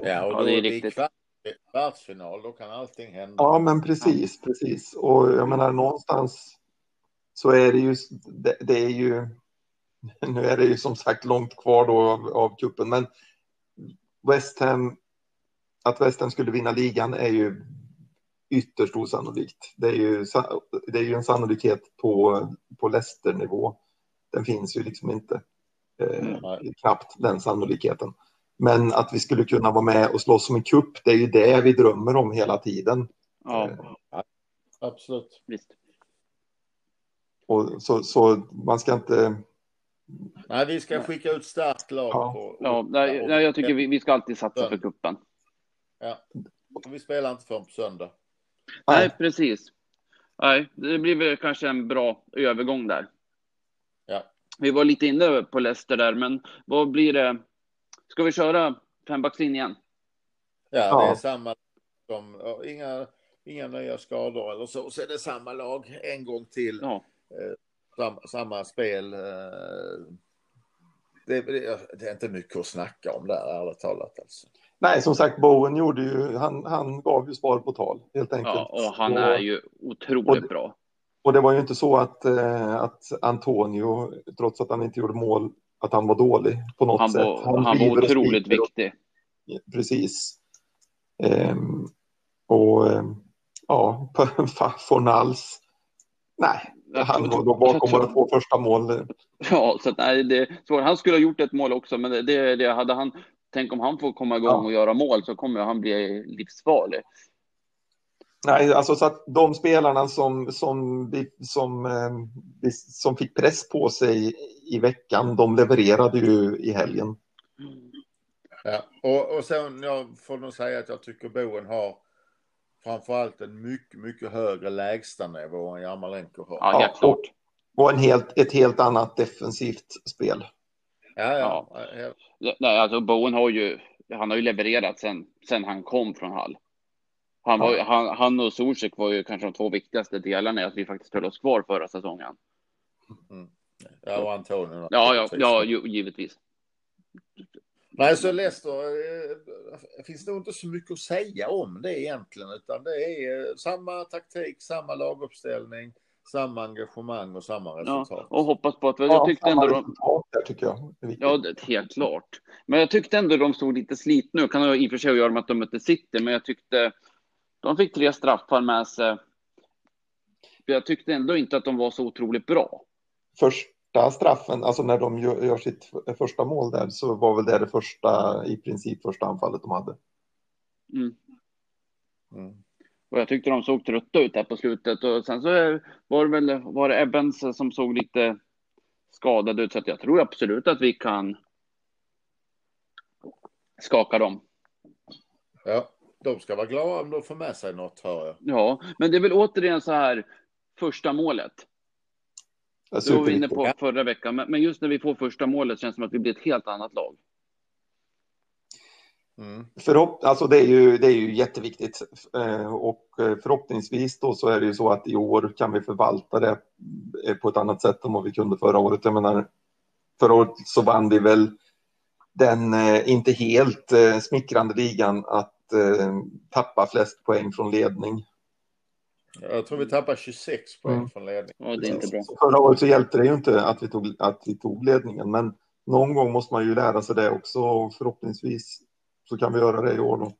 Ja, och då ja, det är riktigt. Kvartsfinal, då kan allting hända. Ja, men precis, precis. Och jag menar någonstans så är det ju, det, det är ju, nu är det ju som sagt långt kvar då av, av kuppen, men West Ham, att West Ham skulle vinna ligan är ju ytterst osannolikt. Det är ju, det är ju en sannolikhet på, på Leicester-nivå. Den finns ju liksom inte. Eh, knappt den sannolikheten. Men att vi skulle kunna vara med och slåss som en kupp, det är ju det vi drömmer om hela tiden. Ja, eh. absolut. Visst. Och så, så man ska inte... Nej, vi ska skicka ut starkt lag. Ja, på, ja nej, nej, jag tycker vi, vi ska alltid satsa för kuppen. Ja, och vi spelar inte förrän på söndag. Nej, nej, precis. Nej, det blir väl kanske en bra övergång där. Vi var lite inne på Leicester där, men vad blir det? Ska vi köra fembackslinjen igen? Ja, ja, det är samma som, inga, inga nya skador eller så, så är det samma lag en gång till. Ja. Eh, samma, samma spel. Eh, det, det, är inte mycket att snacka om där, ärligt talat. Alltså. Nej, som sagt, Bowen gjorde ju, han, han gav ju svar på tal, helt enkelt. Ja, och han är ju otroligt och, bra. Och det var ju inte så att, eh, att Antonio, trots att han inte gjorde mål, att han var dålig på något han sätt. Var, han, han var otroligt viktig. Och, precis. Ehm, och ehm, ja, Fornals. Nej, han var då bakom våra två första mål. Ja, så att, nej, det, så han skulle ha gjort ett mål också, men det, det hade han. Tänk om han får komma igång ja. och göra mål så kommer han bli livsfarlig. Nej, alltså så att de spelarna som, som, som, eh, som fick press på sig i veckan, de levererade ju i helgen. Ja, och, och sen jag får nog säga att jag tycker Boen har framförallt en mycket, mycket högre lägstanivå än Jarmolenko har. Ja, helt klart. Och en helt, ett helt annat defensivt spel. Ja, ja. ja. Nej, alltså Bowen har ju, han har ju levererat sen, sen han kom från Hall. Han, var, ja. han, han och Zuzek var ju kanske de två viktigaste delarna i att vi faktiskt höll oss kvar förra säsongen. Mm. Ja, och Antonio. Ja, ja, ja, givetvis. Nej, så Leicester eh, finns nog inte så mycket att säga om det egentligen, utan det är eh, samma taktik, samma laguppställning, samma engagemang och samma resultat. Ja, och hoppas på att, jag ja, tyckte ändå de... där, tycker jag. Ja, det, helt klart. Men jag tyckte ändå de såg lite slitna ut. Kan ha i och för sig göra med att de mötte City, men jag tyckte de fick tre straffar med sig. Jag tyckte ändå inte att de var så otroligt bra. Först första straffen, alltså när de gör sitt första mål där, så var väl det det första, i princip första anfallet de hade. Mm. Mm. Och jag tyckte de såg trötta ut där på slutet och sen så var det väl, var det Evans som såg lite skadad ut så att jag tror absolut att vi kan skaka dem. Ja, de ska vara glada om de får med sig något hör jag. Ja, men det är väl återigen så här första målet. Det var vi inne på förra veckan, men just när vi får första målet känns det som att vi blir ett helt annat lag. Mm. Förhopp alltså det, är ju, det är ju jätteviktigt eh, och eh, förhoppningsvis då så är det ju så att i år kan vi förvalta det eh, på ett annat sätt än vad vi kunde förra året. Jag menar, förra året så vann vi väl den inte helt smickrande ligan att tappa flest poäng från ledning. Jag tror vi tappar 26 poäng mm. från ledning. Ja, det är inte bra. Förra året så hjälpte det ju inte att vi, tog, att vi tog ledningen, men någon gång måste man ju lära sig det också och förhoppningsvis så kan vi göra det i år då.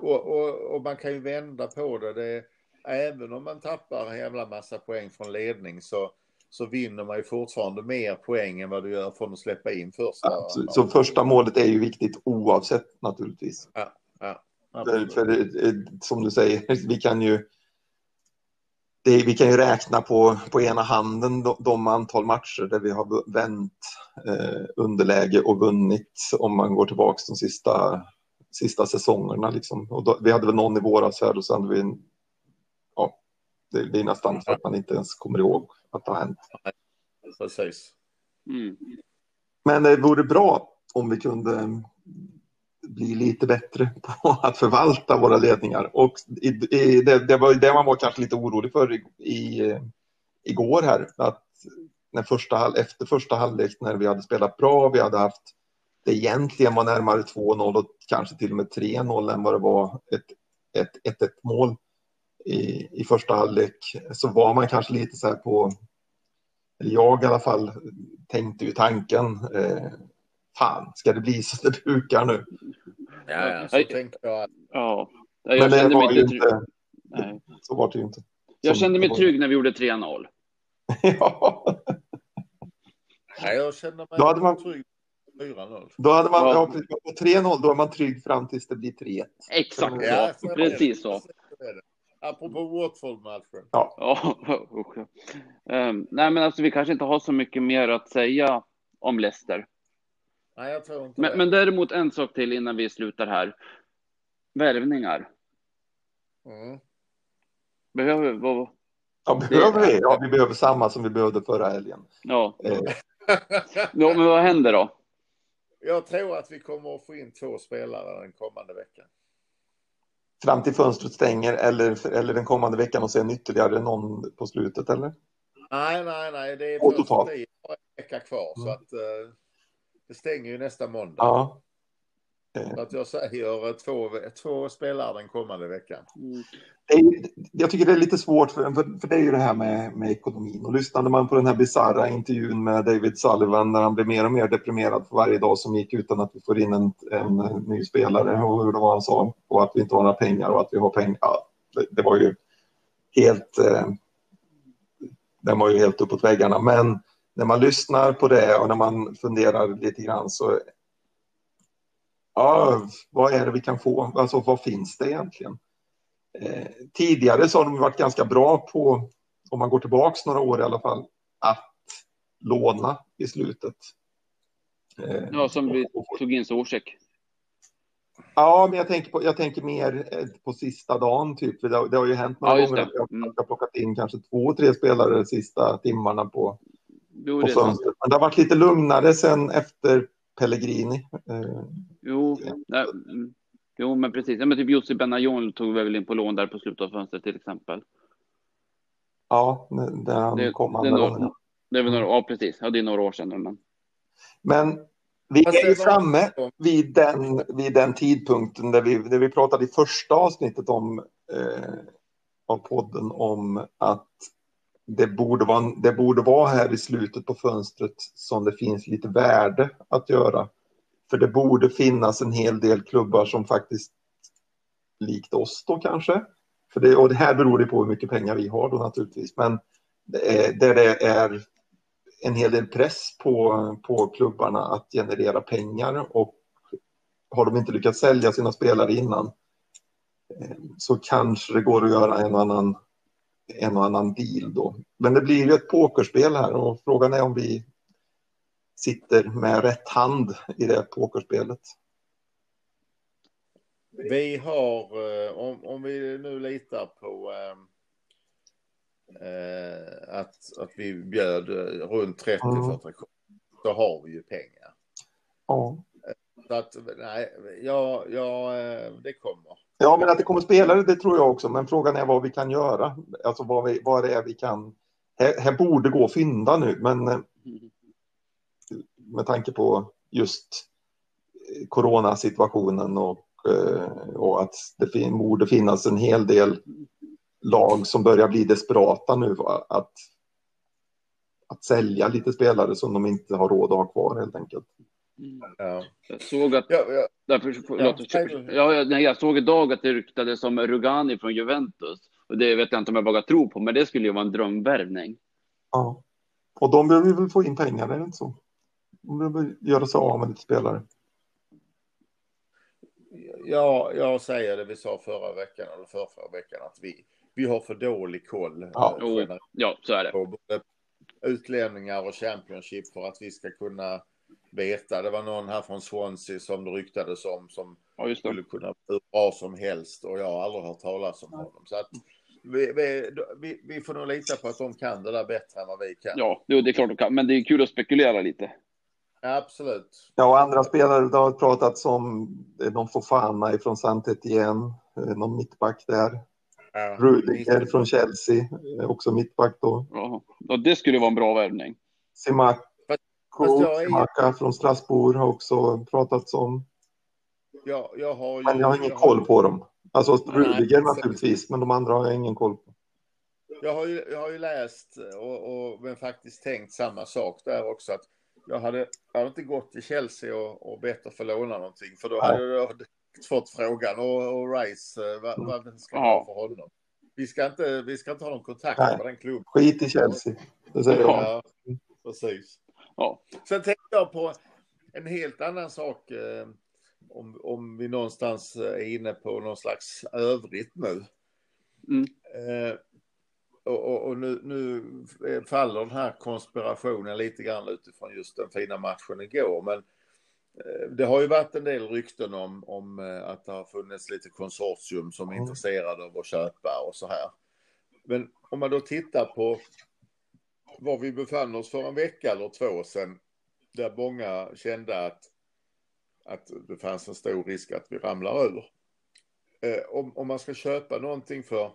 Och, och, och man kan ju vända på det. det. Även om man tappar en jävla massa poäng från ledning så, så vinner man ju fortfarande mer poäng än vad du gör från att släppa in första. Ja, så, så, första målet är ju viktigt oavsett naturligtvis. Ja, för, för, som du säger, vi kan ju det, vi kan ju räkna på, på ena handen de, de antal matcher där vi har vänt eh, underläge och vunnit om man går tillbaka de sista, sista säsongerna. Liksom. Och då, vi hade väl någon i våras här och sen hade vi en, ja, det, det är nästan så att man inte ens kommer ihåg att det har hänt. Precis. Mm. Men det vore bra om vi kunde bli lite bättre på att förvalta våra ledningar. Och i, i, det, det, var det man var kanske lite orolig för i, i, eh, igår här. Att när första, efter första halvlek när vi hade spelat bra, vi hade haft det egentligen var närmare 2-0 och kanske till och med 3-0 än vad det var ett 1-1 mål i, i första halvlek så var man kanske lite så här på, eller jag i alla fall tänkte ju tanken, eh, fan, ska det bli som det brukar nu? Ja, ja så tänkte jag. Ja, jag Men det var ju inte, Nej. så var det ju inte. Jag kände mig trygg när vi gjorde 3-0. ja. Nej, jag kände mig Då hade man... trygg 4-0. Då hade man, ja. ja på 3-0, då är man trygg fram tills det blir 3-1. Exakt ja, så, precis så. Apropå Watford-matchen. Ja. ja um, nej, men alltså vi kanske inte har så mycket mer att säga om Leicester. Nej, jag tror inte men, det. men däremot en sak till innan vi slutar här. Värvningar. Mm. Behöver vad? Ja, behöver vi? Ja, vi behöver samma som vi behövde förra helgen. Ja. Eh. ja, men vad händer då? Jag tror att vi kommer att få in två spelare den kommande veckan. Fram till fönstret stänger eller, eller den kommande veckan och sen ytterligare någon på slutet eller? Nej, nej, nej. Det är totalt. en vecka kvar mm. så att uh, det stänger ju nästa måndag. Ja. Så att jag säger två, två spelare den kommande veckan. Mm. Jag tycker det är lite svårt, för, för, för, det är ju det här med, med ekonomin. Och lyssnade man på den här bisarra intervjun med David Sullivan när han blev mer och mer deprimerad för varje dag som gick utan att vi får in en, en ny spelare och hur det var han sa och att vi inte har några pengar och att vi har pengar. Ja, det, det, var ju helt... Eh, den var ju helt uppåt väggarna. Men när man lyssnar på det och när man funderar lite grann så ja, vad är det vi kan få? Alltså vad finns det egentligen? Eh, tidigare så har de varit ganska bra på, om man går tillbaks några år i alla fall, att låna i slutet. Eh, ja, som vi tog in Zuzek. Ja, men jag tänker, på, jag tänker mer eh, på sista dagen, typ. Det, har, det har ju hänt några ja, gånger att jag, mm. jag har plockat in kanske två, tre spelare de sista timmarna på, jo, fönstret. Men det har varit lite lugnare sen efter Pellegrini. Eh, jo, nej, mm. jo, men precis. Ja, men typ Jussi Benayoun tog väl in på lån där på slutet av fönstret till exempel. Ja, där han det, kom andra gången. Det är väl några, ja, precis. Ja, det är några år sedan. Men, men vi är ju framme vid den, vid den tidpunkten där vi, där vi pratade i första avsnittet om, eh, av podden om att det borde, vara, det borde vara här i slutet på fönstret som det finns lite värde att göra. För det borde finnas en hel del klubbar som faktiskt likt oss då kanske. För det, och det här beror det på hur mycket pengar vi har då naturligtvis. Men det är, där det är en hel del press på, på klubbarna att generera pengar och har de inte lyckats sälja sina spelare innan eh, så kanske det går att göra en annan en och annan deal då. Men det blir ju ett pokerspel här och frågan är om vi sitter med rätt hand i det pokerspelet. Vi har, eh, om, om vi nu litar på eh, att, att vi bjöd runt 30-40 mm. så har vi ju pengar. Ja. Att, nej, ja, ja, eh, det kommer. Ja, men att det kommer spelare, det tror jag också. Men frågan är vad vi kan göra. Alltså vad, vi, vad det är vi kan... Här, här borde gå att fynda nu, men eh, med tanke på just eh, coronasituationen och, och att det borde finnas en hel del lag som börjar bli desperata nu att, att sälja lite spelare som de inte har råd att ha kvar helt enkelt. Ja. Jag såg att... Ja, ja. Därför, ja, ja, nej, jag såg idag att det ryktades om Rugani från Juventus. Och det vet jag inte om jag vågar tro på, men det skulle ju vara en drömvärvning. Ja, och de behöver väl få in pengar, är det inte så? De behöver göra sig av med lite spelare. Ja, jag säger det vi sa förra veckan eller förra, förra veckan att vi, vi har för dålig koll. Ja, eh, ja så är det. På både utlänningar och Championship för att vi ska kunna veta. Det var någon här från Swansea som det ryktades om som ja, skulle kunna vara hur bra som helst och jag har aldrig hört talas om honom. Så att vi, vi, vi, får nog lita på att de kan det där bättre än vad vi kan. Ja, det är klart de kan, men det är kul att spekulera lite. Ja, absolut. Ja, och andra spelare, det har pratats om någon Fofana ifrån Santet igen, någon mittback där. Ja, Rudiger från Chelsea, också mittback då. Ja, det skulle vara en bra värvning. Simako, Simaka från Strasbourg har också pratats om. Ja, jag har ju, men jag har ingen jag koll på dem. Alltså Rudiger naturligtvis, men de andra har jag ingen koll på. Jag har ju, jag har ju läst och, och men faktiskt tänkt samma sak där också. Att jag hade, jag hade inte gått till Chelsea och, och bett att få låna någonting. För då hade jag fått frågan och, och Rice, eh, vad, vad ska man ha för honom? Vi ska inte, vi ska inte ha någon kontakt Nej. med den klubben. Skit i Chelsea. Det säger ja, precis. Ja. Sen tänkte jag på en helt annan sak. Eh, om, om vi någonstans är inne på någon slags övrigt nu. Mm. Eh, och, och, och nu, nu, faller den här konspirationen lite grann utifrån just den fina matchen igår. Men eh, det har ju varit en del rykten om, om eh, att det har funnits lite konsortium som är mm. intresserade av att köpa och så här. Men om man då tittar på var vi befann oss för en vecka eller två sedan, där många kände att, att det fanns en stor risk att vi ramlar ur. Eh, om, om man ska köpa någonting för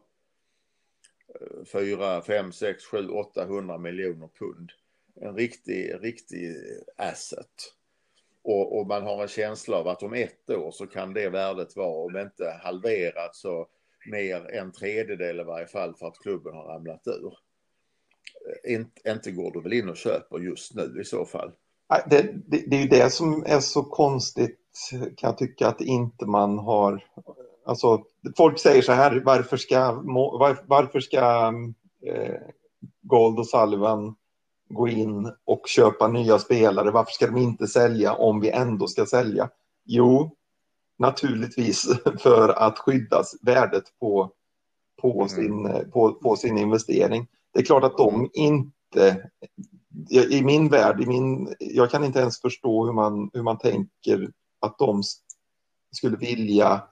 4, 5, 6, 7, 800 miljoner pund. En riktig, riktig asset. Och, och, man har en känsla av att om ett år så kan det värdet vara, om inte halverat så mer en tredjedel i varje fall för att klubben har ramlat ur. Eh, inte, inte går du väl in och köper just nu i så fall? Det, det, det är ju det som är så konstigt kan jag tycka att inte man har Alltså, folk säger så här, varför ska, var, varför ska eh, Gold och Sullivan gå in och köpa nya spelare? Varför ska de inte sälja om vi ändå ska sälja? Jo, naturligtvis för att skydda värdet på, på, mm. sin, på, på sin investering. Det är klart att de inte i min värld, i min, jag kan inte ens förstå hur man, hur man tänker att de skulle vilja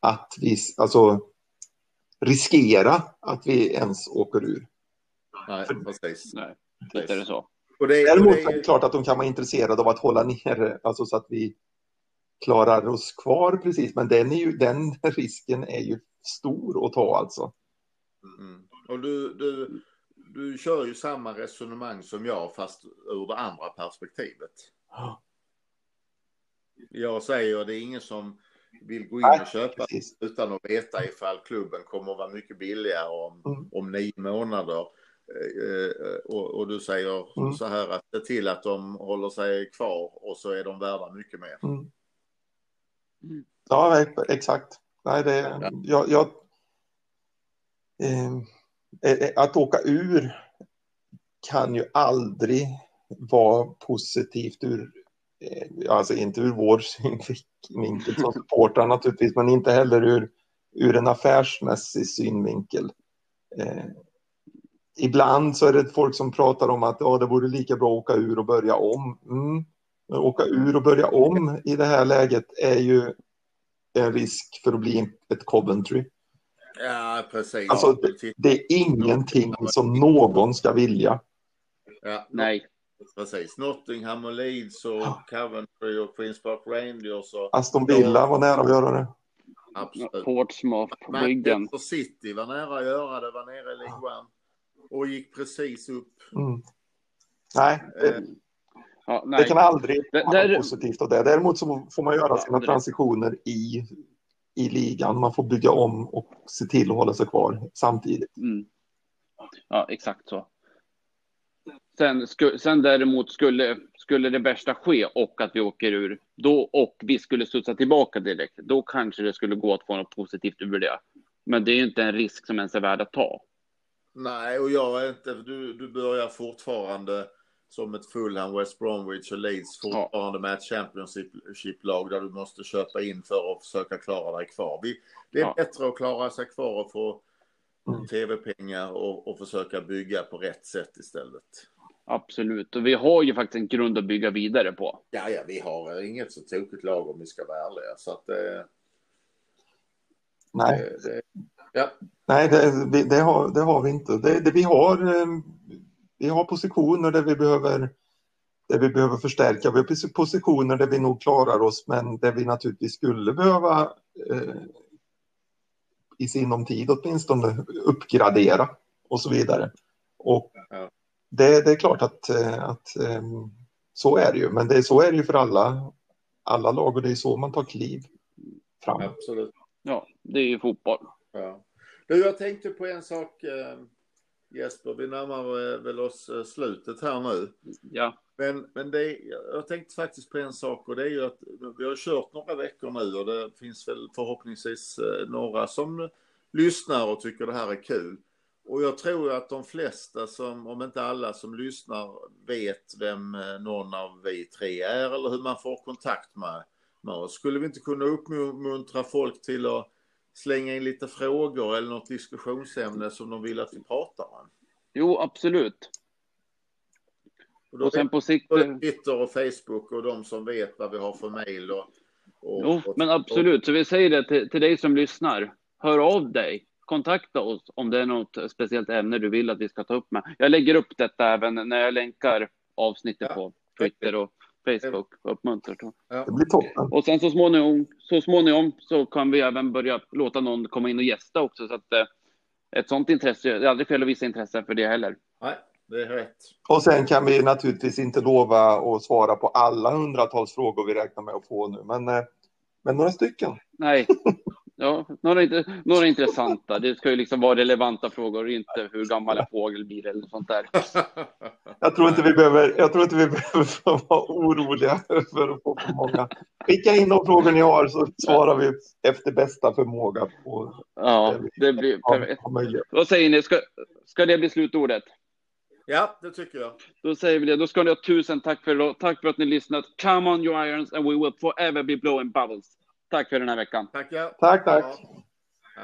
att vi alltså, riskera att vi ens åker ur. Nej, För, precis. Nej, inte är det så. Och det, Däremot och det är det klart att de kan vara intresserade av att hålla ner alltså så att vi klarar oss kvar precis. Men den, är ju, den risken är ju stor att ta alltså. Mm. Och du, du, du kör ju samma resonemang som jag fast ur det andra perspektivet. Jag säger det är ingen som vill gå in och köpa precis. utan att veta ifall klubben kommer att vara mycket billigare om, mm. om nio månader. Eh, och, och, du säger mm. så här att se till att de håller sig kvar och så är de värda mycket mer. Mm. Ja, exakt. Nej, det, ja. jag, jag eh, Eh, eh, att åka ur kan ju aldrig vara positivt ur eh, alltså inte ur vår synvinkel som supportrar naturligtvis, men inte heller ur, ur en affärsmässig synvinkel. Eh, ibland så är det folk som pratar om att ja, det vore lika bra att åka ur och börja om. Mm. Men åka ur och börja om i det här läget är ju en risk för att bli ett Coventry. Ja, precis. Alltså, det, det är ingenting som någon ska vilja. Ja, nej. Precis. Nottingham och Leeds och ja. Coventry och Queens Park Rangers. Och... Aston Villa var nära att göra det. Absolut. Portsmouth på ryggen. Manchester City var nära att göra det, var nere i League One. Och gick precis upp. Mm. Nej, det, eh. ja, nej, det, kan aldrig vara positivt av det. Däremot så får man göra sina transitioner i, i ligan. Man får bygga om och se till att hålla sig kvar samtidigt. Mm. Ja, exakt så. Sen, sku, sen däremot skulle, skulle det värsta ske och att vi åker ur då och vi skulle studsa tillbaka direkt, då kanske det skulle gå att få något positivt ur det. Men det är ju inte en risk som ens är värd att ta. Nej, och jag är inte, du, du börjar fortfarande som ett Fulham, West Bromwich och Leeds fortfarande ja. med ett Championship-lag där du måste köpa in för att försöka klara dig kvar. Vi, det är ja. bättre att klara sig kvar och få mm. tv-pengar och, och försöka bygga på rätt sätt istället. Absolut, och vi har ju faktiskt en grund att bygga vidare på. Ja, ja, vi har inget så tokigt lag om vi ska vara ärliga. Så att, eh, Nej, det, det, ja. Nej det, det, har, det har vi inte. Det, vi, har, eh, vi har positioner där vi behöver där vi behöver förstärka. Vi har positioner där vi nog klarar oss, men där vi naturligtvis skulle behöva eh, i sinom tid åtminstone uppgradera och så vidare. Och ja. det, det, är klart att, eh, att um, så är det ju, men det, så är det ju för alla, alla lag och det är så man tar kliv fram. Absolut. Ja, det är ju fotboll. Ja. Du, jag tänkte på en sak eh, Jesper, vi närmar väl oss eh, slutet här nu. Ja. Men, men det, jag tänkte faktiskt på en sak och det är ju att vi har kört några veckor nu och det finns väl förhoppningsvis eh, några som lyssnar och tycker det här är kul. Och jag tror att de flesta som, om inte alla som lyssnar, vet vem eh, någon av vi tre är eller hur man får kontakt med, med oss. Skulle vi inte kunna uppmuntra folk till att slänga in lite frågor eller något diskussionsämne som de vill att vi pratar om? Jo, absolut. Och, och sen på sikt... Twitter och Facebook och de som vet vad vi har för mejl och, och, Jo, och, men absolut. Så vi säger det till, till dig som lyssnar. Hör av dig. Kontakta oss om det är något speciellt ämne du vill att vi ska ta upp med. Jag lägger upp detta även när jag länkar avsnittet ja. på Twitter och Facebook. Uppmuntrar ja. Det blir toppen. Och sen så småningom, så småningom så kan vi även börja låta någon komma in och gästa också. Så att eh, ett sånt intresse, det är aldrig fel att visa intresse för det heller. Nej, det är rätt. Och sen kan vi naturligtvis inte lova att svara på alla hundratals frågor vi räknar med att få nu, men, eh, men några stycken. Nej, Ja, några, några intressanta. Det ska ju liksom vara relevanta frågor, inte hur gammal en fågel blir eller sånt där. Jag tror inte vi behöver, jag tror inte vi behöver vara oroliga för att få för många. Skicka in de frågor ni har så svarar vi efter bästa förmåga. På ja, det blir perfekt. Vad säger ni, ska, ska det bli slutordet? Ja, det tycker jag. Då säger vi det. Då ska ni ha tusen tack för, tack för att ni lyssnat. Come on you irons and we will forever be blowing bubbles. Tack för den här veckan. Tackar. Tack, tack. Ja.